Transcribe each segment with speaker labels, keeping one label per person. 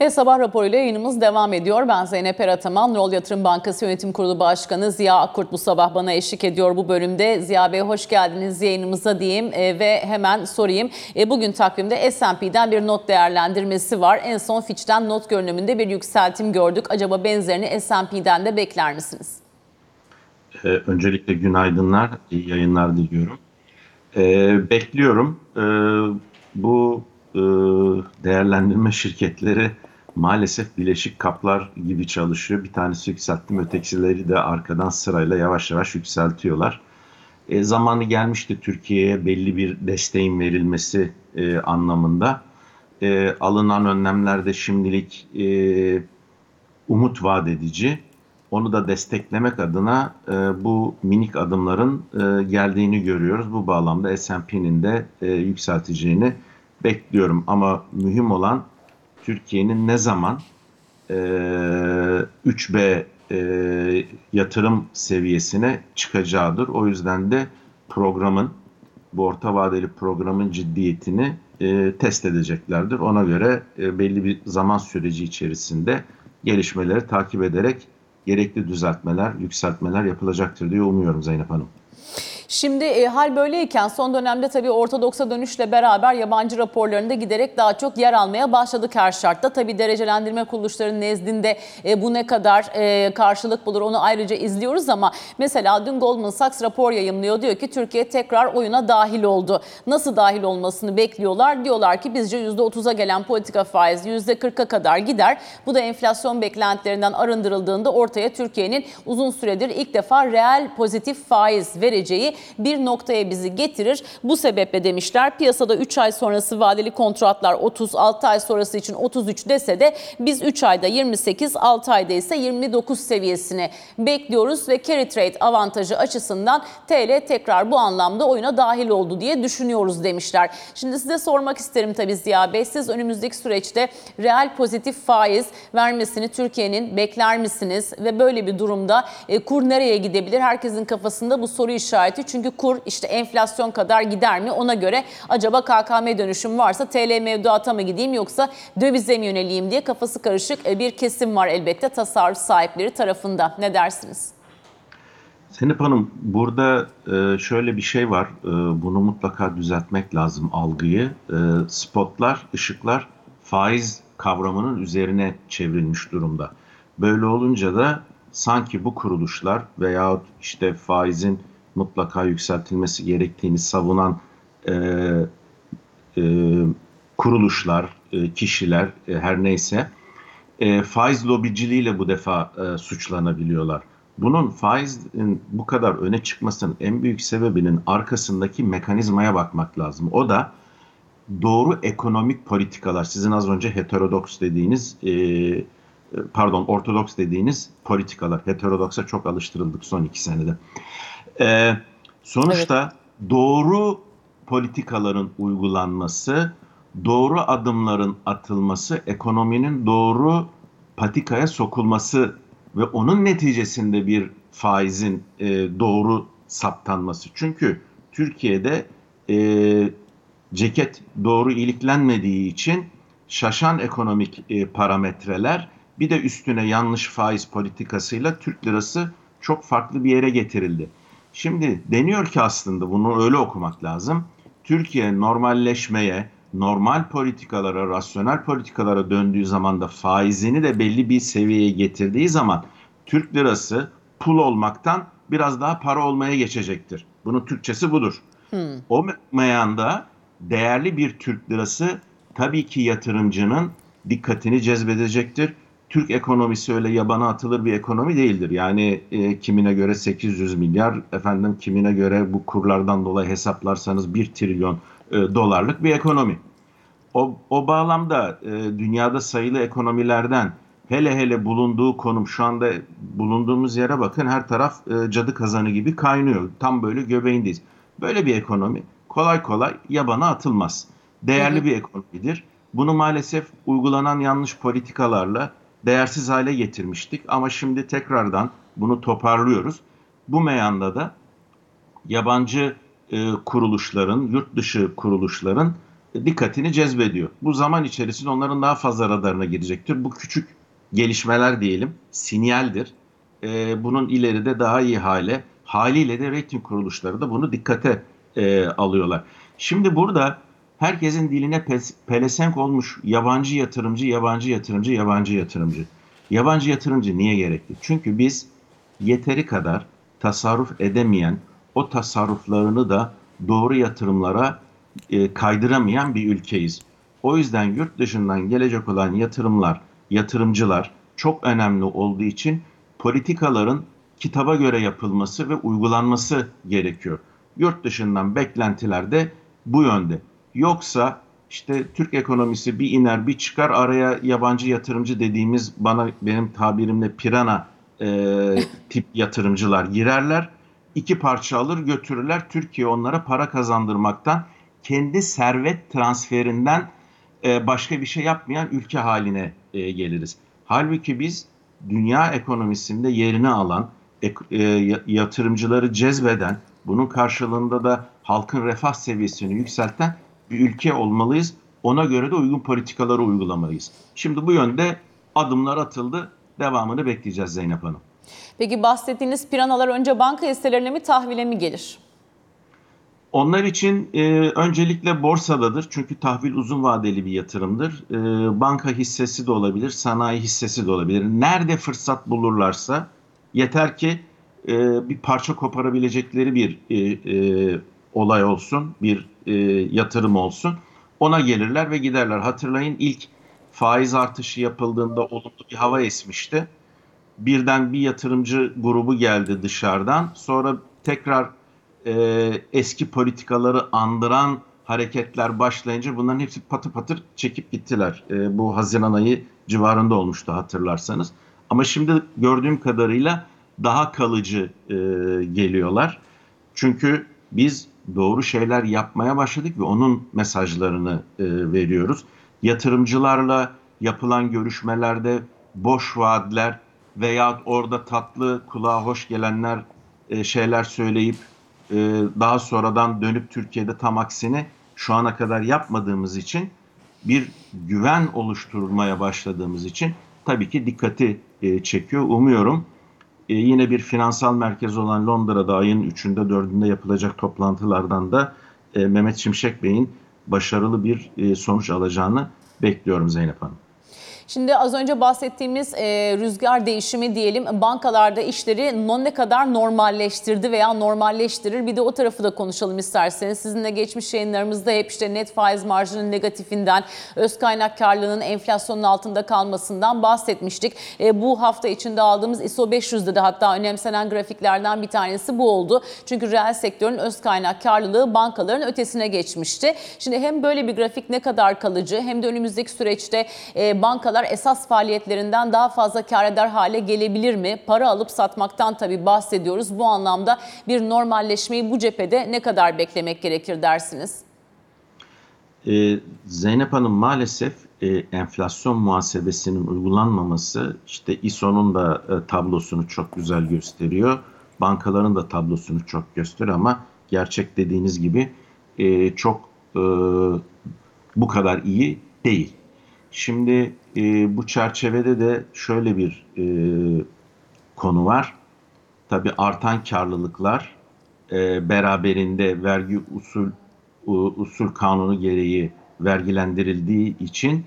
Speaker 1: Ve sabah raporuyla yayınımız devam ediyor. Ben Zeynep Erataman, Rol Yatırım Bankası Yönetim Kurulu Başkanı Ziya Akkurt bu sabah bana eşlik ediyor bu bölümde. Ziya Bey hoş geldiniz yayınımıza diyeyim e, ve hemen sorayım. E, bugün takvimde S&P'den bir not değerlendirmesi var. En son Fitch'ten not görünümünde bir yükseltim gördük. Acaba benzerini S&P'den de bekler misiniz?
Speaker 2: Ee, öncelikle günaydınlar, iyi yayınlar diliyorum. Ee, bekliyorum. Ee, bu e, değerlendirme şirketleri maalesef bileşik kaplar gibi çalışıyor. Bir tanesi yükselttim, ötekileri de arkadan sırayla yavaş yavaş yükseltiyorlar. E, zamanı gelmişti Türkiye'ye belli bir desteğin verilmesi e, anlamında. E, alınan önlemler de şimdilik e, umut vaat edici. Onu da desteklemek adına e, bu minik adımların e, geldiğini görüyoruz. Bu bağlamda S&P'nin de e, yükselteceğini bekliyorum. Ama mühim olan Türkiye'nin ne zaman e, 3B e, yatırım seviyesine çıkacağıdır. O yüzden de programın, bu orta vadeli programın ciddiyetini e, test edeceklerdir. Ona göre e, belli bir zaman süreci içerisinde gelişmeleri takip ederek gerekli düzeltmeler, yükseltmeler yapılacaktır diye umuyorum Zeynep Hanım.
Speaker 1: Şimdi e, hal böyleyken son dönemde tabii ortodoksa dönüşle beraber yabancı raporlarında giderek daha çok yer almaya başladık her şartta. Tabii derecelendirme kuruluşlarının nezdinde e, bu ne kadar e, karşılık bulur onu ayrıca izliyoruz ama mesela dün Goldman Sachs rapor yayımlıyor. Diyor ki Türkiye tekrar oyuna dahil oldu. Nasıl dahil olmasını bekliyorlar? Diyorlar ki bizce %30'a gelen politika faizi %40'a kadar gider. Bu da enflasyon beklentilerinden arındırıldığında ortaya Türkiye'nin uzun süredir ilk defa reel pozitif faiz vereceği bir noktaya bizi getirir. Bu sebeple demişler piyasada 3 ay sonrası vadeli kontratlar 30, 6 ay sonrası için 33 dese de biz 3 ayda 28, 6 ayda ise 29 seviyesini bekliyoruz ve carry trade avantajı açısından TL tekrar bu anlamda oyuna dahil oldu diye düşünüyoruz demişler. Şimdi size sormak isterim tabii Ziya Bey. Siz önümüzdeki süreçte reel pozitif faiz vermesini Türkiye'nin bekler misiniz? Ve böyle bir durumda e, kur nereye gidebilir? Herkesin kafasında bu soru işareti. Çünkü kur işte enflasyon kadar gider mi? Ona göre acaba KKM dönüşüm varsa TL mevduata mı gideyim yoksa dövize mi yöneleyim diye kafası karışık e, bir kesim var elbette tasarruf sahipleri tarafında. Ne dersiniz?
Speaker 2: Senip Hanım burada e, şöyle bir şey var. E, bunu mutlaka düzeltmek lazım algıyı. Spotlar, ışıklar faiz kavramının üzerine çevrilmiş durumda. Böyle olunca da sanki bu kuruluşlar veyahut işte faizin mutlaka yükseltilmesi gerektiğini savunan e, e, kuruluşlar, e, kişiler e, her neyse e, faiz lobiciliğiyle bu defa e, suçlanabiliyorlar. Bunun faizin bu kadar öne çıkmasının en büyük sebebinin arkasındaki mekanizmaya bakmak lazım. O da doğru ekonomik politikalar. Sizin az önce heterodoks dediğiniz, e, pardon ortodoks dediğiniz politikalar. Heterodoksa çok alıştırıldık son iki senede. E, sonuçta evet. doğru politikaların uygulanması, doğru adımların atılması, ekonominin doğru patikaya sokulması ve onun neticesinde bir faizin e, doğru saptanması. Çünkü Türkiye'de e, ceket doğru iliklenmediği için şaşan ekonomik e, parametreler bir de üstüne yanlış faiz politikasıyla Türk lirası çok farklı bir yere getirildi. Şimdi deniyor ki aslında bunu öyle okumak lazım. Türkiye normalleşmeye, normal politikalara, rasyonel politikalara döndüğü zaman da faizini de belli bir seviyeye getirdiği zaman Türk lirası pul olmaktan biraz daha para olmaya geçecektir. Bunun Türkçesi budur. Hmm. O meyanda değerli bir Türk lirası tabii ki yatırımcının dikkatini cezbedecektir. Türk ekonomisi öyle yabana atılır bir ekonomi değildir. Yani e, kimine göre 800 milyar, efendim kimine göre bu kurlardan dolayı hesaplarsanız 1 trilyon e, dolarlık bir ekonomi. O, o bağlamda e, dünyada sayılı ekonomilerden hele hele bulunduğu konum şu anda bulunduğumuz yere bakın her taraf e, cadı kazanı gibi kaynıyor. Tam böyle göbeğindeyiz. Böyle bir ekonomi kolay kolay yabana atılmaz. Değerli hı hı. bir ekonomidir. Bunu maalesef uygulanan yanlış politikalarla değersiz hale getirmiştik ama şimdi tekrardan bunu toparlıyoruz. Bu meyanda da yabancı e, kuruluşların, yurt dışı kuruluşların dikkatini cezbediyor. Bu zaman içerisinde onların daha fazla radarına girecektir. Bu küçük gelişmeler diyelim, sinyaldir. E, bunun ileride daha iyi hale, haliyle de reyting kuruluşları da bunu dikkate e, alıyorlar. Şimdi burada herkesin diline pelesenk olmuş yabancı yatırımcı, yabancı yatırımcı, yabancı yatırımcı. Yabancı yatırımcı niye gerekli? Çünkü biz yeteri kadar tasarruf edemeyen, o tasarruflarını da doğru yatırımlara e, kaydıramayan bir ülkeyiz. O yüzden yurt dışından gelecek olan yatırımlar, yatırımcılar çok önemli olduğu için politikaların kitaba göre yapılması ve uygulanması gerekiyor. Yurt dışından beklentiler de bu yönde. Yoksa işte Türk ekonomisi bir iner bir çıkar araya yabancı yatırımcı dediğimiz bana benim tabirimle pirana e, tip yatırımcılar girerler. iki parça alır götürürler. Türkiye onlara para kazandırmaktan kendi servet transferinden e, başka bir şey yapmayan ülke haline e, geliriz. Halbuki biz dünya ekonomisinde yerini alan, e, yatırımcıları cezbeden, bunun karşılığında da halkın refah seviyesini yükselten bir ülke olmalıyız. Ona göre de uygun politikaları uygulamalıyız. Şimdi bu yönde adımlar atıldı. Devamını bekleyeceğiz Zeynep Hanım.
Speaker 1: Peki bahsettiğiniz piranalar önce banka hisselerine mi tahvile mi gelir?
Speaker 2: Onlar için e, öncelikle borsadadır. Çünkü tahvil uzun vadeli bir yatırımdır. E, banka hissesi de olabilir, sanayi hissesi de olabilir. Nerede fırsat bulurlarsa yeter ki e, bir parça koparabilecekleri bir e, e, olay olsun, bir e, yatırım olsun. Ona gelirler ve giderler. Hatırlayın ilk faiz artışı yapıldığında olumlu bir hava esmişti. Birden bir yatırımcı grubu geldi dışarıdan. Sonra tekrar e, eski politikaları andıran hareketler başlayınca bunların hepsi patır patır çekip gittiler. E, bu Haziran ayı civarında olmuştu hatırlarsanız. Ama şimdi gördüğüm kadarıyla daha kalıcı e, geliyorlar. Çünkü biz doğru şeyler yapmaya başladık ve onun mesajlarını e, veriyoruz. Yatırımcılarla yapılan görüşmelerde boş vaatler veya orada tatlı kulağa hoş gelenler e, şeyler söyleyip e, daha sonradan dönüp Türkiye'de tam aksini şu ana kadar yapmadığımız için bir güven oluşturmaya başladığımız için tabii ki dikkati e, çekiyor. Umuyorum e, yine bir finansal merkez olan Londra'da ayın 3'ünde 4'ünde yapılacak toplantılardan da e, Mehmet Şimşek Bey'in başarılı bir e, sonuç alacağını bekliyorum Zeynep Hanım.
Speaker 1: Şimdi az önce bahsettiğimiz e, rüzgar değişimi diyelim bankalarda işleri ne kadar normalleştirdi veya normalleştirir. Bir de o tarafı da konuşalım isterseniz. Sizinle geçmiş yayınlarımızda hep işte net faiz marjının negatifinden, öz kaynak karlılığının enflasyonun altında kalmasından bahsetmiştik. E, bu hafta içinde aldığımız ISO 500'de de hatta önemsenen grafiklerden bir tanesi bu oldu. Çünkü reel sektörün öz kaynak karlılığı bankaların ötesine geçmişti. Şimdi hem böyle bir grafik ne kadar kalıcı hem de önümüzdeki süreçte e, bankalar bankalar esas faaliyetlerinden daha fazla kar eder hale gelebilir mi? Para alıp satmaktan tabii bahsediyoruz. Bu anlamda bir normalleşmeyi bu cephede ne kadar beklemek gerekir dersiniz?
Speaker 2: Ee, Zeynep Hanım maalesef e, enflasyon muhasebesinin uygulanmaması işte İSO'nun da e, tablosunu çok güzel gösteriyor. Bankaların da tablosunu çok gösteriyor ama gerçek dediğiniz gibi e, çok e, bu kadar iyi değil. Şimdi e, bu çerçevede de şöyle bir e, konu var. Tabii artan karlılıklar e, beraberinde vergi usul usul kanunu gereği vergilendirildiği için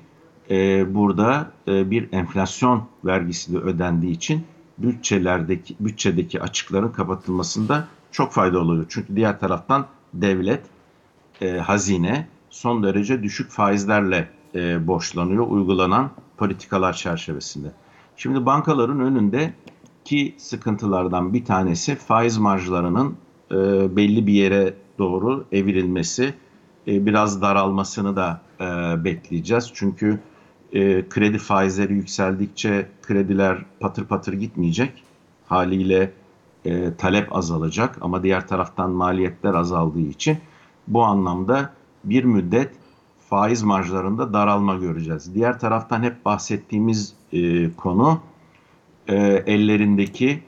Speaker 2: e, burada e, bir enflasyon vergisi de ödendiği için bütçelerdeki bütçedeki açıkların kapatılmasında çok fayda oluyor. Çünkü diğer taraftan devlet, e, hazine son derece düşük faizlerle e, borçlanıyor uygulanan politikalar çerçevesinde. Şimdi bankaların önünde ki sıkıntılardan bir tanesi faiz marjlarının e, belli bir yere doğru evrilmesi, e, biraz daralmasını da e, bekleyeceğiz. Çünkü e, kredi faizleri yükseldikçe krediler patır patır gitmeyecek. Haliyle e, talep azalacak ama diğer taraftan maliyetler azaldığı için bu anlamda bir müddet faiz marjlarında daralma göreceğiz. Diğer taraftan hep bahsettiğimiz e, konu e, ellerindeki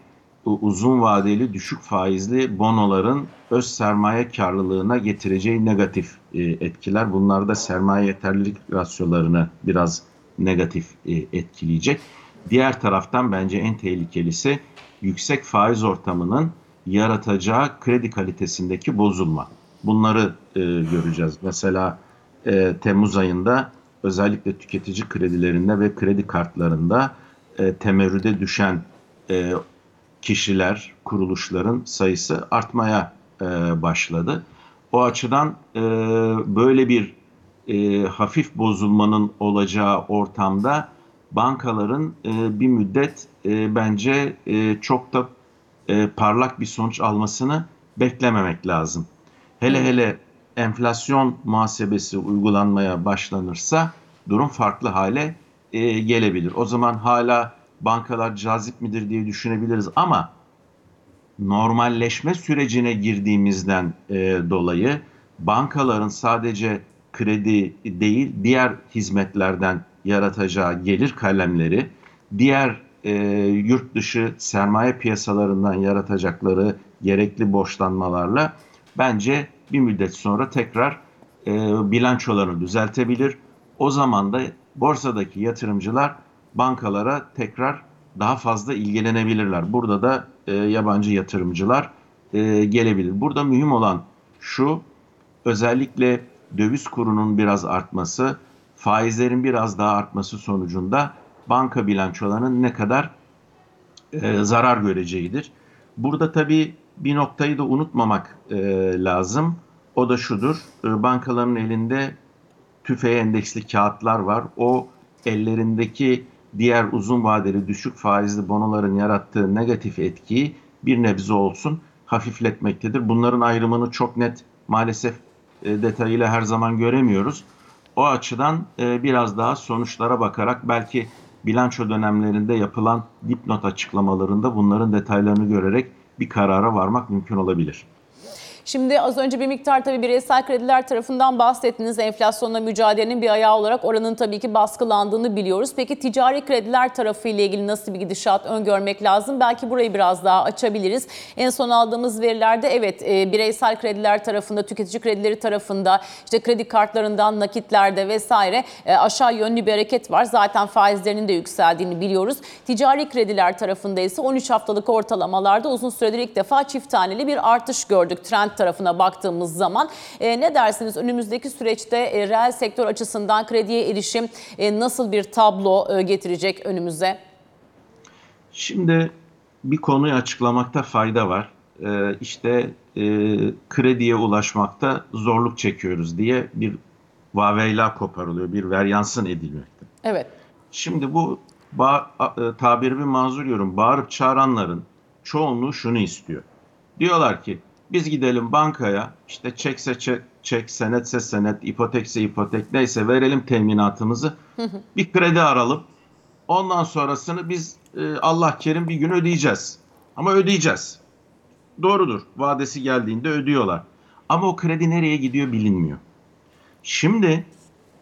Speaker 2: uzun vadeli düşük faizli bonoların öz sermaye karlılığına getireceği negatif e, etkiler. Bunlar da sermaye yeterlilik rasyolarını biraz negatif e, etkileyecek. Diğer taraftan bence en tehlikelisi yüksek faiz ortamının yaratacağı kredi kalitesindeki bozulma. Bunları e, göreceğiz. Mesela e, Temmuz ayında özellikle tüketici kredilerinde ve kredi kartlarında e, temerrüde düşen e, kişiler, kuruluşların sayısı artmaya e, başladı. O açıdan e, böyle bir e, hafif bozulmanın olacağı ortamda bankaların e, bir müddet e, bence e, çok da e, parlak bir sonuç almasını beklememek lazım. Hele hele enflasyon muhasebesi uygulanmaya başlanırsa durum farklı hale e, gelebilir. O zaman hala bankalar cazip midir diye düşünebiliriz ama normalleşme sürecine girdiğimizden e, dolayı bankaların sadece kredi değil diğer hizmetlerden yaratacağı gelir kalemleri, diğer e, yurt dışı sermaye piyasalarından yaratacakları gerekli borçlanmalarla bence bir müddet sonra tekrar e, bilançolarını düzeltebilir. O zaman da borsadaki yatırımcılar bankalara tekrar daha fazla ilgilenebilirler. Burada da e, yabancı yatırımcılar e, gelebilir. Burada mühim olan şu, özellikle döviz kurunun biraz artması, faizlerin biraz daha artması sonucunda banka bilançolarının ne kadar e, zarar göreceğidir. Burada tabii bir noktayı da unutmamak e, lazım. O da şudur, e, bankaların elinde tüfeğe endeksli kağıtlar var. O ellerindeki diğer uzun vadeli düşük faizli bonoların yarattığı negatif etkiyi bir nebze olsun hafifletmektedir. Bunların ayrımını çok net maalesef e, detayıyla her zaman göremiyoruz. O açıdan e, biraz daha sonuçlara bakarak belki bilanço dönemlerinde yapılan dipnot açıklamalarında bunların detaylarını görerek bir karara varmak mümkün olabilir.
Speaker 1: Şimdi az önce bir miktar tabii bireysel krediler tarafından bahsettiniz. Enflasyonla mücadelenin bir ayağı olarak oranın tabii ki baskılandığını biliyoruz. Peki ticari krediler tarafı ile ilgili nasıl bir gidişat öngörmek lazım? Belki burayı biraz daha açabiliriz. En son aldığımız verilerde evet e, bireysel krediler tarafında, tüketici kredileri tarafında, işte kredi kartlarından, nakitlerde vesaire e, aşağı yönlü bir hareket var. Zaten faizlerinin de yükseldiğini biliyoruz. Ticari krediler tarafında ise 13 haftalık ortalamalarda uzun süredir ilk defa çift taneli bir artış gördük. Trend tarafına baktığımız zaman e, ne dersiniz önümüzdeki süreçte e, reel sektör açısından krediye erişim e, nasıl bir tablo e, getirecek önümüze?
Speaker 2: Şimdi bir konuyu açıklamakta fayda var. Ee, işte e, krediye ulaşmakta zorluk çekiyoruz diye bir vaveyla koparılıyor, bir veryansın edilmekte.
Speaker 1: Evet.
Speaker 2: Şimdi bu ba- e, tabirimi mazur yorum, bağırıp çağıranların çoğunluğu şunu istiyor. Diyorlar ki biz gidelim bankaya işte çekse çek, çek senetse senet, ipotekse ipotek neyse verelim teminatımızı. Bir kredi aralım. Ondan sonrasını biz e, Allah kerim bir gün ödeyeceğiz. Ama ödeyeceğiz. Doğrudur. Vadesi geldiğinde ödüyorlar. Ama o kredi nereye gidiyor bilinmiyor. Şimdi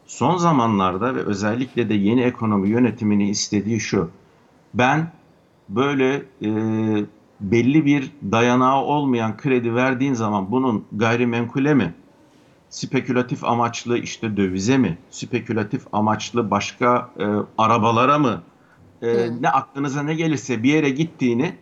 Speaker 2: son zamanlarda ve özellikle de yeni ekonomi yönetimini istediği şu. Ben böyle e, belli bir dayanağı olmayan kredi verdiğin zaman bunun gayrimenkule mi? Spekülatif amaçlı işte dövize mi? Spekülatif amaçlı başka e, arabalara mı? E, ne aklınıza ne gelirse bir yere gittiğini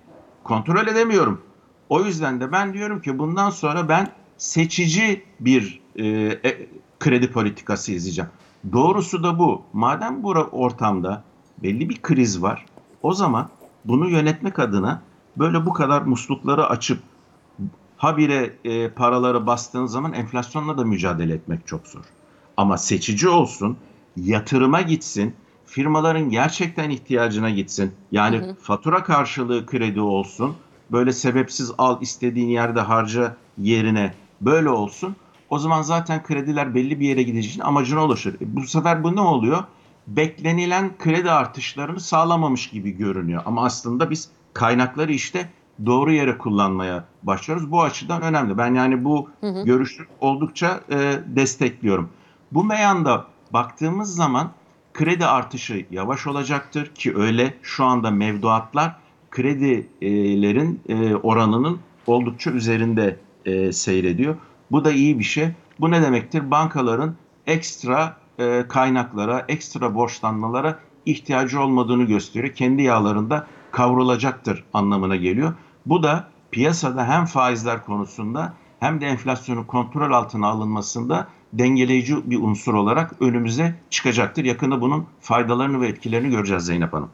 Speaker 2: kontrol edemiyorum. O yüzden de ben diyorum ki bundan sonra ben seçici bir e, e, kredi politikası izleyeceğim. Doğrusu da bu. Madem bu ortamda belli bir kriz var, o zaman bunu yönetmek adına böyle bu kadar muslukları açıp habire e, paraları bastığın zaman enflasyonla da mücadele etmek çok zor. Ama seçici olsun, yatırıma gitsin, firmaların gerçekten ihtiyacına gitsin. Yani hı hı. fatura karşılığı kredi olsun, böyle sebepsiz al istediğin yerde harca yerine böyle olsun. O zaman zaten krediler belli bir yere gideceği için amacına ulaşır. E, bu sefer bu ne oluyor? Beklenilen kredi artışlarını sağlamamış gibi görünüyor. Ama aslında biz kaynakları işte doğru yere kullanmaya başlıyoruz. Bu açıdan önemli. Ben yani bu hı hı. görüşü oldukça e, destekliyorum. Bu meyanda baktığımız zaman kredi artışı yavaş olacaktır ki öyle şu anda mevduatlar kredilerin e, oranının oldukça üzerinde e, seyrediyor. Bu da iyi bir şey. Bu ne demektir? Bankaların ekstra e, kaynaklara, ekstra borçlanmalara ihtiyacı olmadığını gösteriyor. Kendi yağlarında kavrulacaktır anlamına geliyor. Bu da piyasada hem faizler konusunda hem de enflasyonun kontrol altına alınmasında dengeleyici bir unsur olarak önümüze çıkacaktır. Yakında bunun faydalarını ve etkilerini göreceğiz Zeynep Hanım.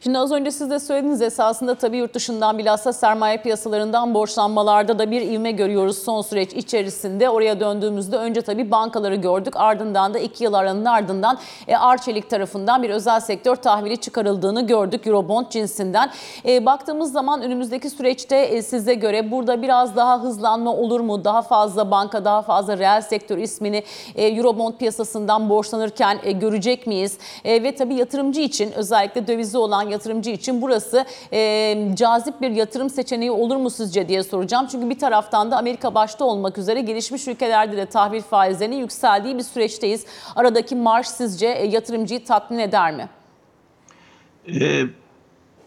Speaker 1: Şimdi az önce siz de söylediniz esasında tabii yurt dışından bilhassa sermaye piyasalarından borçlanmalarda da bir ivme görüyoruz son süreç içerisinde. Oraya döndüğümüzde önce tabii bankaları gördük ardından da iki yıl aranın ardından e, Arçelik tarafından bir özel sektör tahvili çıkarıldığını gördük Eurobond cinsinden. E, baktığımız zaman önümüzdeki süreçte e, size göre burada biraz daha hızlanma olur mu? Daha fazla banka, daha fazla reel sektör ismini e, Eurobond piyasasından borçlanırken e, görecek miyiz? E, ve tabii yatırımcı için özellikle dövizi olan yatırımcı için burası e, cazip bir yatırım seçeneği olur mu sizce diye soracağım. Çünkü bir taraftan da Amerika başta olmak üzere gelişmiş ülkelerde de tahvil faizlerinin yükseldiği bir süreçteyiz. Aradaki marş sizce e, yatırımcıyı tatmin eder mi?
Speaker 2: E,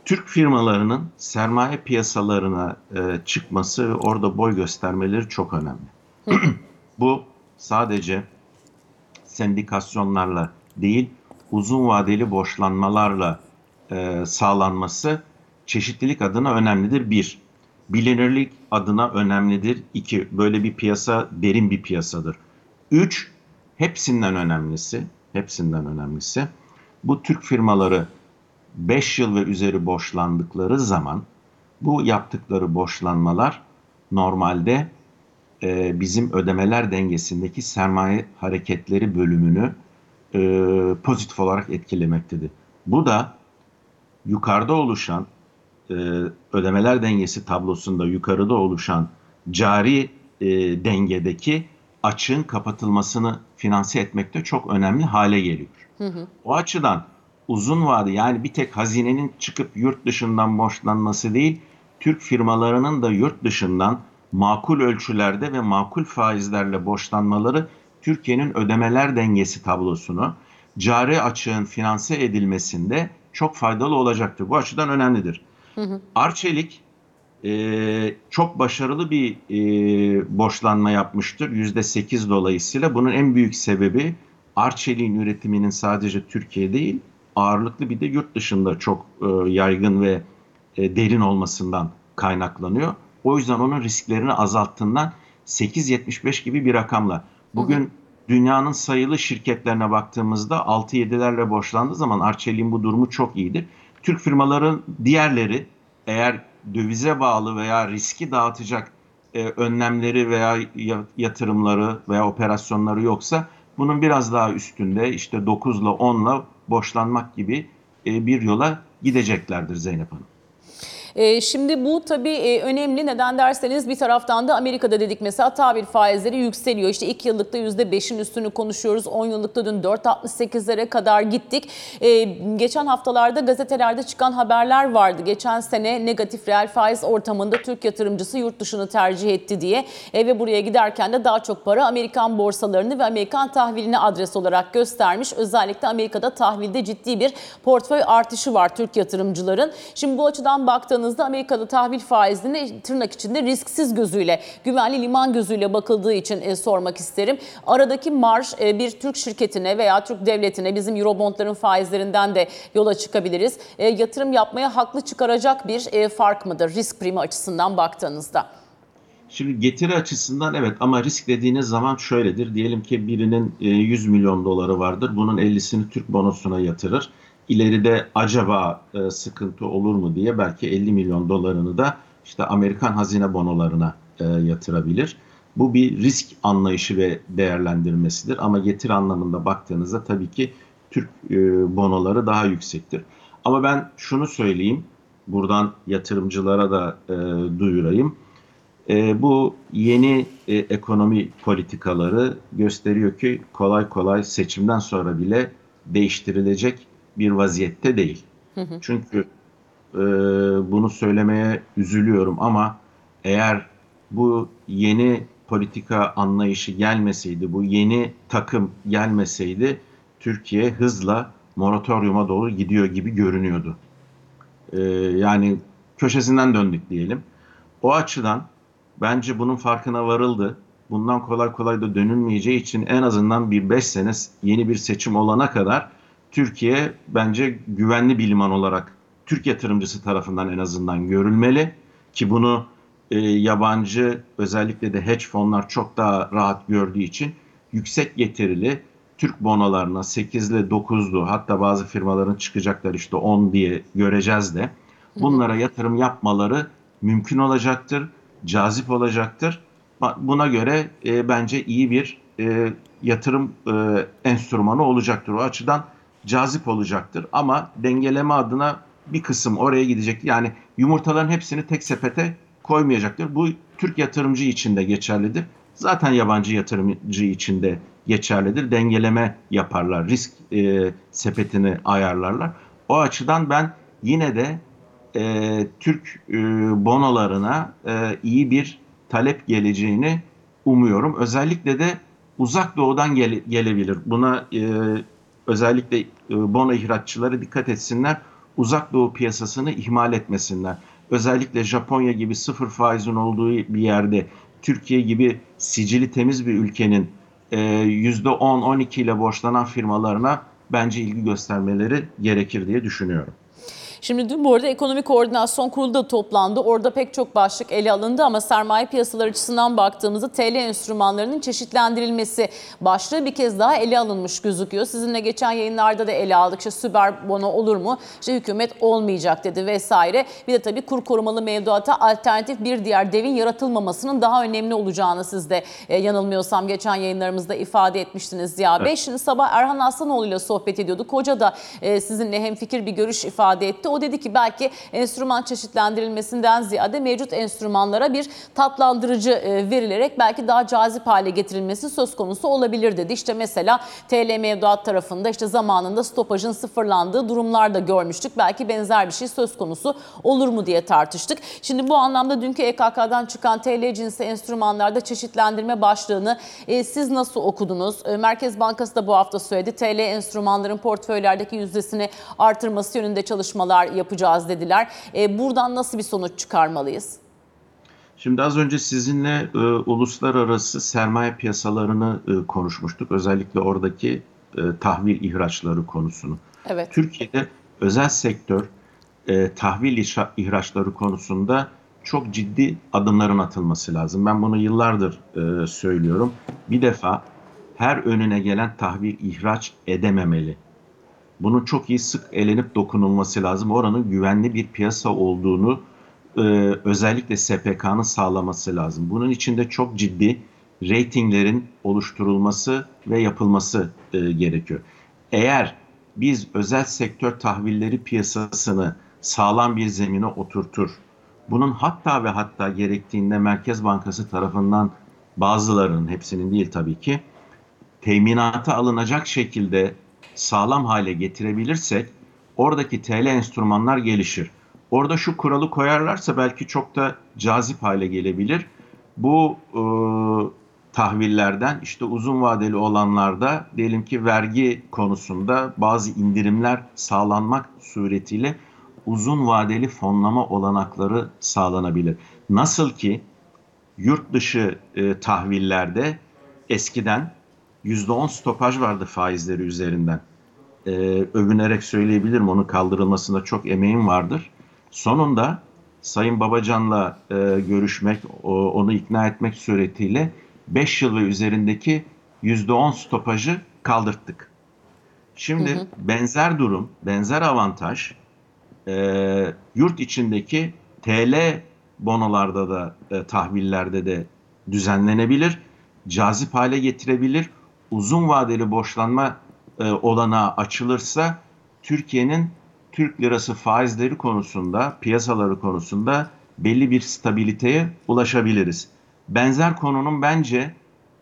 Speaker 2: Türk firmalarının sermaye piyasalarına e, çıkması ve orada boy göstermeleri çok önemli. Bu sadece sendikasyonlarla değil, uzun vadeli borçlanmalarla e, sağlanması çeşitlilik adına önemlidir. Bir, bilinirlik adına önemlidir. İki, böyle bir piyasa derin bir piyasadır. Üç, hepsinden önemlisi, hepsinden önemlisi bu Türk firmaları 5 yıl ve üzeri borçlandıkları zaman bu yaptıkları borçlanmalar normalde e, bizim ödemeler dengesindeki sermaye hareketleri bölümünü e, pozitif olarak etkilemektedir. Bu da yukarıda oluşan e, ödemeler dengesi tablosunda yukarıda oluşan cari e, dengedeki açığın kapatılmasını finanse etmekte çok önemli hale geliyor. Hı hı. O açıdan uzun vade yani bir tek hazinenin çıkıp yurt dışından borçlanması değil, Türk firmalarının da yurt dışından makul ölçülerde ve makul faizlerle borçlanmaları Türkiye'nin ödemeler dengesi tablosunu cari açığın finanse edilmesinde çok faydalı olacaktır. Bu açıdan önemlidir. Hı hı. Arçelik e, çok başarılı bir e, borçlanma yapmıştır. %8 dolayısıyla bunun en büyük sebebi Arçelik'in üretiminin sadece Türkiye değil ağırlıklı bir de yurt dışında çok e, yaygın ve e, derin olmasından kaynaklanıyor. O yüzden onun risklerini azalttığından 8.75 gibi bir rakamla. Bugün hı hı. Dünyanın sayılı şirketlerine baktığımızda 6-7'lerle borçlandığı zaman Arçelik'in bu durumu çok iyidir. Türk firmaların diğerleri eğer dövize bağlı veya riski dağıtacak e, önlemleri veya yatırımları veya operasyonları yoksa bunun biraz daha üstünde işte 9 ile 10 ile borçlanmak gibi e, bir yola gideceklerdir Zeynep Hanım.
Speaker 1: E, şimdi bu tabii e, önemli. Neden derseniz bir taraftan da Amerika'da dedik mesela tahvil faizleri yükseliyor. İşte 2 yıllıkta %5'in üstünü konuşuyoruz. 10 yıllıkta dün 4.68'lere kadar gittik. E, geçen haftalarda gazetelerde çıkan haberler vardı. Geçen sene negatif reel faiz ortamında Türk yatırımcısı yurt dışını tercih etti diye. ve buraya giderken de daha çok para Amerikan borsalarını ve Amerikan tahvilini adres olarak göstermiş. Özellikle Amerika'da tahvilde ciddi bir portföy artışı var Türk yatırımcıların. Şimdi bu açıdan baktığınız baktığınızda Amerika'da tahvil faizine tırnak içinde risksiz gözüyle, güvenli liman gözüyle bakıldığı için e, sormak isterim. Aradaki marş e, bir Türk şirketine veya Türk devletine bizim Eurobondların faizlerinden de yola çıkabiliriz. E, yatırım yapmaya haklı çıkaracak bir e, fark mıdır risk primi açısından baktığınızda?
Speaker 2: Şimdi getiri açısından evet ama risk dediğiniz zaman şöyledir. Diyelim ki birinin 100 e, milyon doları vardır. Bunun 50'sini Türk bonosuna yatırır ileride acaba e, sıkıntı olur mu diye belki 50 milyon dolarını da işte Amerikan hazine bonolarına e, yatırabilir. Bu bir risk anlayışı ve değerlendirmesidir ama getir anlamında baktığınızda tabii ki Türk e, bonoları daha yüksektir. Ama ben şunu söyleyeyim, buradan yatırımcılara da e, duyurayım. E, bu yeni e, ekonomi politikaları gösteriyor ki kolay kolay seçimden sonra bile değiştirilecek bir vaziyette değil. Hı hı. Çünkü e, bunu söylemeye üzülüyorum ama eğer bu yeni politika anlayışı gelmeseydi, bu yeni takım gelmeseydi Türkiye hızla moratoriuma doğru gidiyor gibi görünüyordu. E, yani köşesinden döndük diyelim. O açıdan bence bunun farkına varıldı. Bundan kolay kolay da dönülmeyeceği için en azından bir 5 sene yeni bir seçim olana kadar Türkiye bence güvenli bir liman olarak Türk yatırımcısı tarafından en azından görülmeli ki bunu e, yabancı özellikle de hedge fonlar çok daha rahat gördüğü için yüksek getirili Türk bonolarına 8'li 9'lu hatta bazı firmaların çıkacaklar işte 10 diye göreceğiz de bunlara yatırım yapmaları mümkün olacaktır, cazip olacaktır. Buna göre e, bence iyi bir e, yatırım e, enstrümanı olacaktır. O açıdan cazip olacaktır ama dengeleme adına bir kısım oraya gidecek. Yani yumurtaların hepsini tek sepete koymayacaktır. Bu Türk yatırımcı için de geçerlidir. Zaten yabancı yatırımcı için de geçerlidir. Dengeleme yaparlar, risk e, sepetini ayarlarlar. O açıdan ben yine de e, Türk e, bonolarına e, iyi bir talep geleceğini umuyorum. Özellikle de uzak doğudan gele, gelebilir. Buna e, özellikle e, bono ihraççıları dikkat etsinler. Uzak doğu piyasasını ihmal etmesinler. Özellikle Japonya gibi sıfır faizin olduğu bir yerde Türkiye gibi sicili temiz bir ülkenin %10-12 ile borçlanan firmalarına bence ilgi göstermeleri gerekir diye düşünüyorum.
Speaker 1: Şimdi dün bu arada Ekonomi Koordinasyon Kurulu da toplandı. Orada pek çok başlık ele alındı ama sermaye piyasaları açısından baktığımızda TL enstrümanlarının çeşitlendirilmesi başlığı bir kez daha ele alınmış gözüküyor. Sizinle geçen yayınlarda da ele aldık. İşte süper bono olur mu? İşte hükümet olmayacak dedi vesaire. Bir de tabii kur korumalı mevduata alternatif bir diğer devin yaratılmamasının daha önemli olacağını siz de e, yanılmıyorsam geçen yayınlarımızda ifade etmiştiniz Ziya evet. Bey. Şimdi sabah Erhan Aslanoğlu ile sohbet ediyorduk. Hoca da e, sizinle hemfikir bir görüş ifade etti. O dedi ki belki enstrüman çeşitlendirilmesinden ziyade mevcut enstrümanlara bir tatlandırıcı e, verilerek belki daha cazip hale getirilmesi söz konusu olabilir dedi. İşte mesela TL mevduat tarafında işte zamanında stopajın sıfırlandığı durumlar da görmüştük. Belki benzer bir şey söz konusu olur mu diye tartıştık. Şimdi bu anlamda dünkü EKK'dan çıkan TL cinsi enstrümanlarda çeşitlendirme başlığını e, siz nasıl okudunuz? E, Merkez Bankası da bu hafta söyledi. TL enstrümanların portföylerdeki yüzdesini artırması yönünde çalışmalar yapacağız dediler. E, buradan nasıl bir sonuç çıkarmalıyız?
Speaker 2: Şimdi az önce sizinle e, uluslararası sermaye piyasalarını e, konuşmuştuk. Özellikle oradaki e, tahvil ihraçları konusunu.
Speaker 1: Evet.
Speaker 2: Türkiye'de özel sektör e, tahvil ihraçları konusunda çok ciddi adımların atılması lazım. Ben bunu yıllardır e, söylüyorum. Bir defa her önüne gelen tahvil ihraç edememeli bunun çok iyi sık elenip dokunulması lazım. Oranın güvenli bir piyasa olduğunu e, özellikle SPK'nın sağlaması lazım. Bunun için de çok ciddi reytinglerin oluşturulması ve yapılması e, gerekiyor. Eğer biz özel sektör tahvilleri piyasasını sağlam bir zemine oturtur, bunun hatta ve hatta gerektiğinde Merkez Bankası tarafından bazılarının, hepsinin değil tabii ki, teminata alınacak şekilde sağlam hale getirebilirsek oradaki TL enstrümanlar gelişir. Orada şu kuralı koyarlarsa belki çok da cazip hale gelebilir. Bu e, tahvillerden işte uzun vadeli olanlarda diyelim ki vergi konusunda bazı indirimler sağlanmak suretiyle uzun vadeli fonlama olanakları sağlanabilir. Nasıl ki yurt dışı e, tahvillerde eskiden %10 stopaj vardı faizleri üzerinden. Ee, övünerek söyleyebilirim onun kaldırılmasında çok emeğim vardır. Sonunda Sayın Babacan'la e, görüşmek, o, onu ikna etmek suretiyle 5 yıl ve üzerindeki %10 stopajı kaldırttık. Şimdi hı hı. benzer durum, benzer avantaj e, yurt içindeki TL bonolarda da e, tahvillerde de düzenlenebilir, cazip hale getirebilir uzun vadeli borçlanma e, olanağı açılırsa Türkiye'nin Türk lirası faizleri konusunda, piyasaları konusunda belli bir stabiliteye ulaşabiliriz. Benzer konunun bence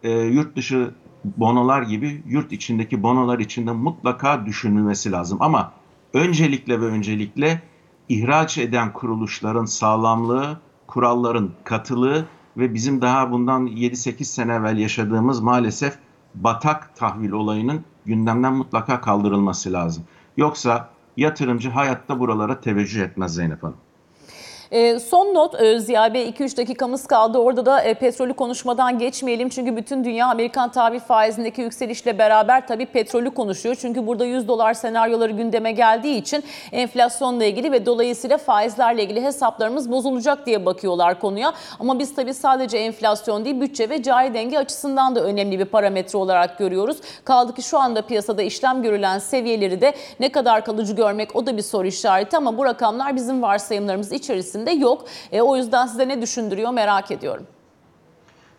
Speaker 2: e, yurt dışı bonolar gibi yurt içindeki bonolar içinde mutlaka düşünülmesi lazım. Ama öncelikle ve öncelikle ihraç eden kuruluşların sağlamlığı, kuralların katılığı ve bizim daha bundan 7-8 sene evvel yaşadığımız maalesef batak tahvil olayının gündemden mutlaka kaldırılması lazım. Yoksa yatırımcı hayatta buralara teveccüh etmez Zeynep Hanım.
Speaker 1: E, son not e, Ziya Bey 2-3 dakikamız kaldı. Orada da e, petrolü konuşmadan geçmeyelim. Çünkü bütün dünya Amerikan tahvil faizindeki yükselişle beraber tabii petrolü konuşuyor. Çünkü burada 100 dolar senaryoları gündeme geldiği için enflasyonla ilgili ve dolayısıyla faizlerle ilgili hesaplarımız bozulacak diye bakıyorlar konuya. Ama biz tabii sadece enflasyon değil bütçe ve cari denge açısından da önemli bir parametre olarak görüyoruz. Kaldı ki şu anda piyasada işlem görülen seviyeleri de ne kadar kalıcı görmek o da bir soru işareti ama bu rakamlar bizim varsayımlarımız içerisinde yok. E, o yüzden size ne düşündürüyor merak ediyorum.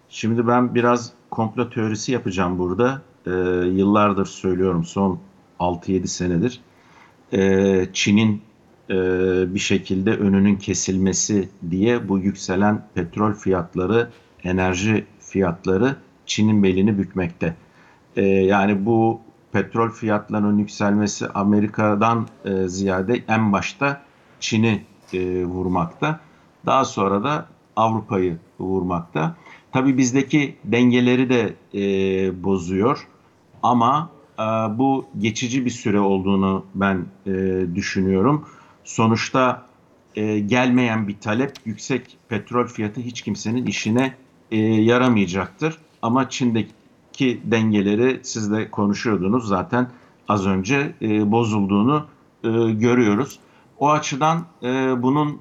Speaker 2: Şimdi ben biraz komplo teorisi yapacağım burada. Ee, yıllardır söylüyorum son 6-7 senedir. Ee, Çin'in e, bir şekilde önünün kesilmesi diye bu yükselen petrol fiyatları, enerji fiyatları Çin'in belini bükmekte. Ee, yani bu petrol fiyatlarının yükselmesi Amerika'dan e, ziyade en başta Çin'i e, vurmakta. Daha sonra da Avrupa'yı vurmakta. Tabii bizdeki dengeleri de e, bozuyor ama e, bu geçici bir süre olduğunu ben e, düşünüyorum. Sonuçta e, gelmeyen bir talep, yüksek petrol fiyatı hiç kimsenin işine e, yaramayacaktır. Ama Çin'deki dengeleri siz de konuşuyordunuz zaten az önce e, bozulduğunu e, görüyoruz. O açıdan e, bunun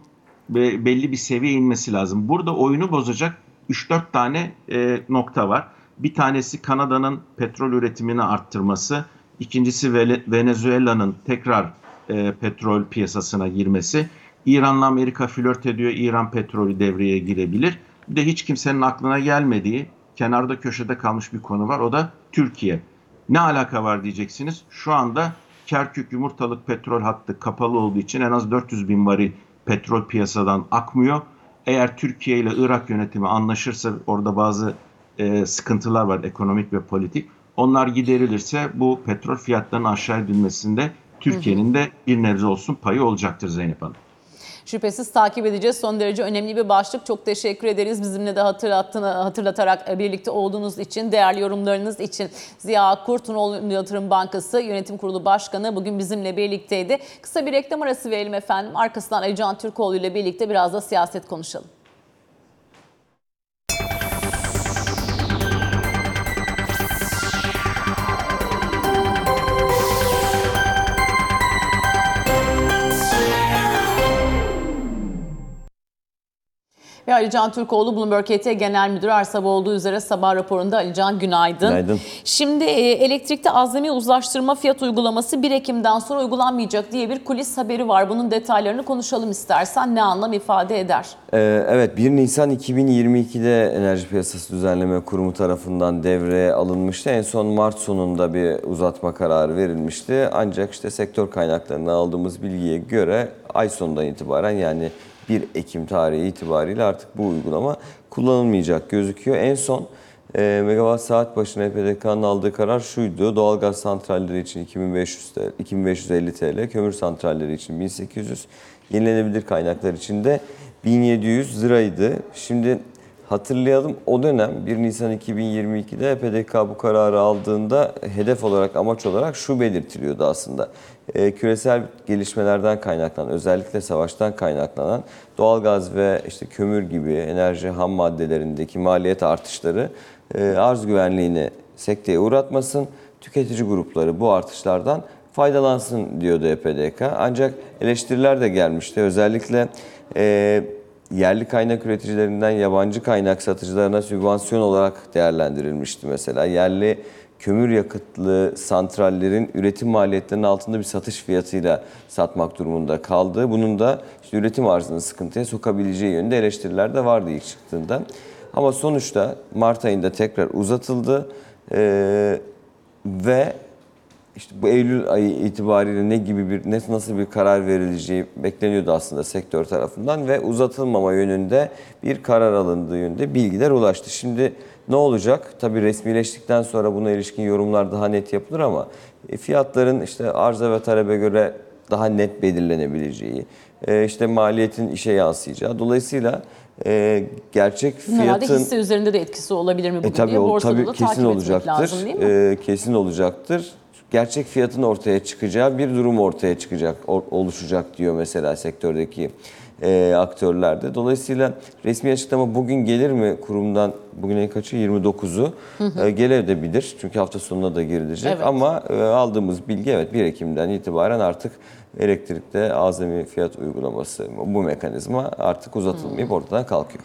Speaker 2: be- belli bir seviye inmesi lazım. Burada oyunu bozacak 3-4 tane e, nokta var. Bir tanesi Kanada'nın petrol üretimini arttırması. İkincisi Venezuela'nın tekrar e, petrol piyasasına girmesi. İran'la Amerika flört ediyor. İran petrolü devreye girebilir. Bir de hiç kimsenin aklına gelmediği kenarda köşede kalmış bir konu var. O da Türkiye. Ne alaka var diyeceksiniz. Şu anda Kerkük yumurtalık petrol hattı kapalı olduğu için en az 400 bin varil petrol piyasadan akmıyor. Eğer Türkiye ile Irak yönetimi anlaşırsa orada bazı e, sıkıntılar var ekonomik ve politik. Onlar giderilirse bu petrol fiyatlarının aşağı edilmesinde Türkiye'nin de bir nebze olsun payı olacaktır Zeynep Hanım.
Speaker 1: Şüphesiz takip edeceğiz. Son derece önemli bir başlık. Çok teşekkür ederiz bizimle de hatırlattığını, hatırlatarak birlikte olduğunuz için, değerli yorumlarınız için. Ziya Kurtunoğlu Yatırım Bankası Yönetim Kurulu Başkanı bugün bizimle birlikteydi. Kısa bir reklam arası verelim efendim. Arkasından Ali Can Türkoğlu ile birlikte biraz da siyaset konuşalım. Ve Ali Can Türkoğlu Bloomberg KT Genel Müdürü Arsabı olduğu üzere sabah raporunda Ali Can günaydın.
Speaker 3: Günaydın.
Speaker 1: Şimdi e, elektrikte azami uzlaştırma fiyat uygulaması 1 Ekim'den sonra uygulanmayacak diye bir kulis haberi var. Bunun detaylarını konuşalım istersen ne anlam ifade eder?
Speaker 3: Ee, evet 1 Nisan 2022'de Enerji Piyasası Düzenleme Kurumu tarafından devreye alınmıştı. En son Mart sonunda bir uzatma kararı verilmişti. Ancak işte sektör kaynaklarından aldığımız bilgiye göre ay sonundan itibaren yani 1 Ekim tarihi itibariyle artık bu uygulama kullanılmayacak gözüküyor. En son e, megawatt saat başına EPDK'nın aldığı karar şuydu. Doğalgaz santralleri için 2500 TL, 2550 TL, kömür santralleri için 1800, yenilenebilir kaynaklar için de 1700 liraydı. Şimdi hatırlayalım o dönem 1 Nisan 2022'de EPDK bu kararı aldığında hedef olarak amaç olarak şu belirtiliyordu aslında. Ee, küresel gelişmelerden kaynaklanan özellikle savaştan kaynaklanan doğalgaz ve işte kömür gibi enerji ham maddelerindeki maliyet artışları e, arz güvenliğini sekteye uğratmasın. Tüketici grupları bu artışlardan faydalansın diyordu EPDK. Ancak eleştiriler de gelmişti. Özellikle e, yerli kaynak üreticilerinden yabancı kaynak satıcılarına sübvansiyon olarak değerlendirilmişti mesela. Yerli kömür yakıtlı santrallerin üretim maliyetlerinin altında bir satış fiyatıyla satmak durumunda kaldığı, bunun da işte üretim arzını sıkıntıya sokabileceği yönünde eleştiriler de vardı ilk çıktığında. Ama sonuçta Mart ayında tekrar uzatıldı Ee, ve işte bu Eylül ayı itibariyle ne gibi bir ne nasıl bir karar verileceği bekleniyordu aslında sektör tarafından ve uzatılmama yönünde bir karar alındığı yönünde bilgiler ulaştı. Şimdi ne olacak? Tabii resmileştikten sonra buna ilişkin yorumlar daha net yapılır ama e, fiyatların işte arıza ve talebe göre daha net belirlenebileceği, e, işte maliyetin işe yansıyacağı. Dolayısıyla e, gerçek
Speaker 1: Herhalde
Speaker 3: fiyatın
Speaker 1: hisse üzerinde de etkisi olabilir mi bugün
Speaker 3: e tabii
Speaker 1: diye borsada
Speaker 3: tabii
Speaker 1: da
Speaker 3: kesin
Speaker 1: takip
Speaker 3: olacaktır.
Speaker 1: lazım değil mi?
Speaker 3: E, kesin olacaktır. gerçek fiyatın ortaya çıkacağı bir durum ortaya çıkacak, oluşacak diyor mesela sektördeki e, aktörler de. Dolayısıyla resmi açıklama bugün gelir mi kurumdan? Bugün en kaçı? 29'u. E, gelebilir çünkü hafta sonuna da girilecek.
Speaker 1: Evet.
Speaker 3: Ama e, aldığımız bilgi evet 1 Ekim'den itibaren artık elektrikte azami fiyat uygulaması bu mekanizma artık uzatılmayıp ortadan kalkıyor.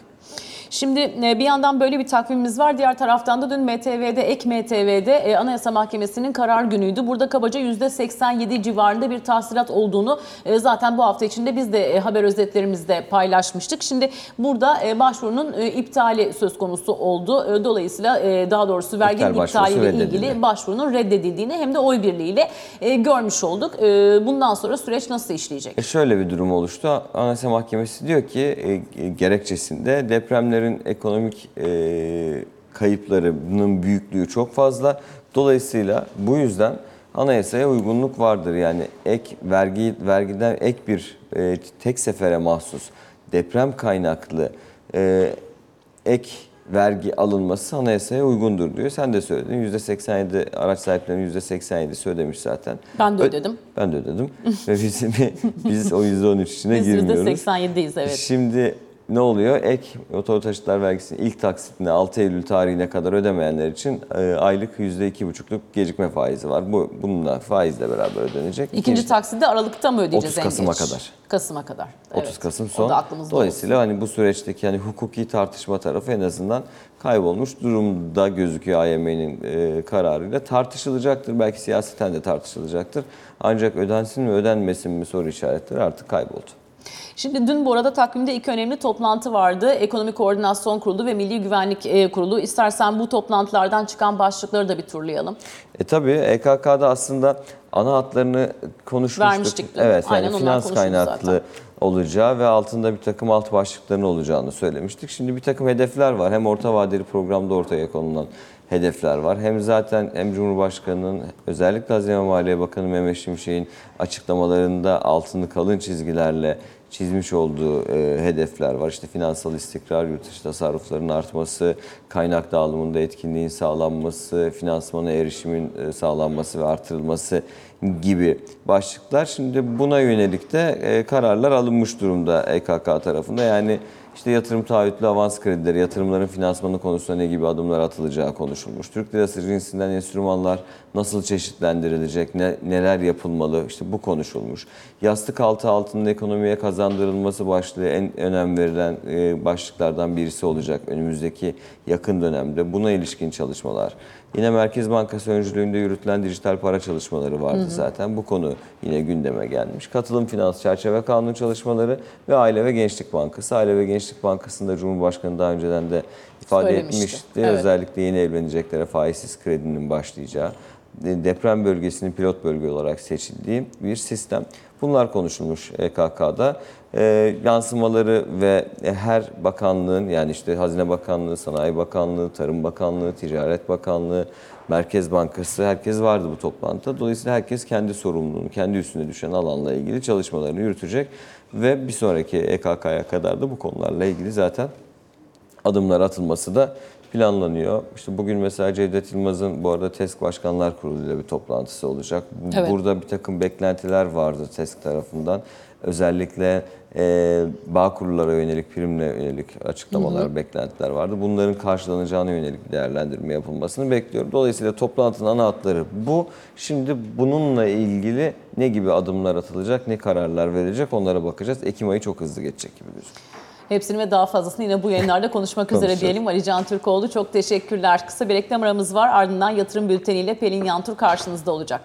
Speaker 1: Şimdi e, bir yandan böyle bir takvimimiz var. Diğer taraftan da dün MTV'de, ek MTV'de e, Anayasa Mahkemesi'nin karar günüydü. Burada kabaca %87 civarında bir tahsilat olduğunu e, zaten bu hafta içinde biz de haber özetlerimizde paylaşmıştık. Şimdi burada başvurunun iptali söz konusu oldu. Dolayısıyla daha doğrusu verginin
Speaker 3: İptal başvurusu
Speaker 1: iptaliyle
Speaker 3: reddedildi.
Speaker 1: ilgili başvurunun reddedildiğini hem de oy birliğiyle görmüş olduk. Bundan sonra süreç nasıl işleyecek?
Speaker 3: E şöyle bir durum oluştu. Anayasa Mahkemesi diyor ki gerekçesinde depremlerin ekonomik e, kayıplarının büyüklüğü çok fazla. Dolayısıyla bu yüzden anayasaya uygunluk vardır. Yani ek vergi vergiden ek bir e, tek sefere mahsus deprem kaynaklı e, ek vergi alınması anayasaya uygundur diyor. Sen de söyledin. %87 araç sahiplerinin %87'si ödemiş zaten.
Speaker 1: Ben de
Speaker 3: Ö-
Speaker 1: ödedim.
Speaker 3: Ben de ödedim. Ve biz, biz o %13 içine
Speaker 1: Biz
Speaker 3: girmiyoruz.
Speaker 1: %87'deyiz evet.
Speaker 3: Şimdi ne oluyor? Ek motor taşıtlar vergisinin ilk taksitini 6 Eylül tarihine kadar ödemeyenler için e, aylık %2,5'luk gecikme faizi var. Bu bununla faizle beraber ödenecek.
Speaker 1: İkinci taksidi Aralık'ta mı ödeyeceğiz
Speaker 3: 30
Speaker 1: en
Speaker 3: Kasım'a kadar.
Speaker 1: Kasım'a kadar.
Speaker 3: 30
Speaker 1: evet.
Speaker 3: Kasım
Speaker 1: O
Speaker 3: son.
Speaker 1: da aklımızda
Speaker 3: Dolayısıyla hani bu süreçteki hani hukuki tartışma tarafı en azından kaybolmuş durumda gözüküyor AYM'nin e, kararıyla. Tartışılacaktır. Belki siyaseten de tartışılacaktır. Ancak ödensin mi ödenmesin mi soru işaretleri artık kayboldu.
Speaker 1: Şimdi dün bu arada takvimde iki önemli toplantı vardı. Ekonomi Koordinasyon Kurulu ve Milli Güvenlik e, Kurulu. İstersen bu toplantılardan çıkan başlıkları da bir turlayalım.
Speaker 3: E tabii EKK'da aslında ana hatlarını konuşmuştuk.
Speaker 1: Vermiştik.
Speaker 3: Evet yani
Speaker 1: Aynen, onlar
Speaker 3: finans kaynaklı
Speaker 1: zaten.
Speaker 3: olacağı ve altında bir takım alt başlıkların olacağını söylemiştik. Şimdi bir takım hedefler var. Hem orta vadeli programda ortaya konulan hedefler var. Hem zaten hem Cumhurbaşkanı'nın özellikle Hazine ve Maliye Bakanı Mehmet Şimşek'in açıklamalarında altını kalın çizgilerle çizmiş olduğu e, hedefler var. İşte finansal istikrar, yurt dışı tasarrufların artması, kaynak dağılımında etkinliğin sağlanması, finansmana erişimin e, sağlanması ve artırılması gibi başlıklar. Şimdi buna yönelik de e, kararlar alınmış durumda EKK tarafında. Yani işte yatırım taahhütlü avans kredileri, yatırımların finansmanı konusunda ne gibi adımlar atılacağı konuşulmuş. Türk lirası cinsinden enstrümanlar nasıl çeşitlendirilecek, ne, neler yapılmalı işte bu konuşulmuş. Yastık altı altının ekonomiye kazandırılması başlığı en önem verilen e, başlıklardan birisi olacak önümüzdeki yakın dönemde. Buna ilişkin çalışmalar. Yine Merkez Bankası öncülüğünde yürütülen dijital para çalışmaları vardı zaten. Bu konu yine gündeme gelmiş. Katılım Finans Çerçeve Kanunu çalışmaları ve Aile ve Gençlik Bankası. Aile ve Gençlik Bankası'nda Cumhurbaşkanı daha önceden de ifade
Speaker 1: Söylemişti.
Speaker 3: etmişti.
Speaker 1: Evet.
Speaker 3: Özellikle yeni evleneceklere faizsiz kredinin başlayacağı, deprem bölgesinin pilot bölge olarak seçildiği bir sistem. Bunlar konuşulmuş EKK'da. Ee, yansımaları ve her bakanlığın yani işte Hazine Bakanlığı, Sanayi Bakanlığı, Tarım Bakanlığı, Ticaret Bakanlığı, Merkez Bankası herkes vardı bu toplantıda. Dolayısıyla herkes kendi sorumluluğunu, kendi üstüne düşen alanla ilgili çalışmalarını yürütecek ve bir sonraki EKK'ya kadar da bu konularla ilgili zaten adımlar atılması da planlanıyor. İşte bugün mesela Cevdet Yılmaz'ın bu arada TESK Başkanlar Kurulu ile bir toplantısı olacak.
Speaker 1: Evet.
Speaker 3: Burada bir takım beklentiler vardı TESK tarafından. Özellikle e, bağ kurullara yönelik, primle yönelik açıklamalar, beklentiler vardı. Bunların karşılanacağına yönelik bir değerlendirme yapılmasını bekliyorum. Dolayısıyla toplantının ana hatları bu. Şimdi bununla ilgili ne gibi adımlar atılacak, ne kararlar verilecek onlara bakacağız. Ekim ayı çok hızlı geçecek gibi gözüküyor.
Speaker 1: Hepsini ve daha fazlasını yine bu yayınlarda konuşmak üzere diyelim. Ali Can Türkoğlu çok teşekkürler. Kısa bir reklam aramız var. Ardından yatırım bülteniyle Pelin Yantur karşınızda olacak.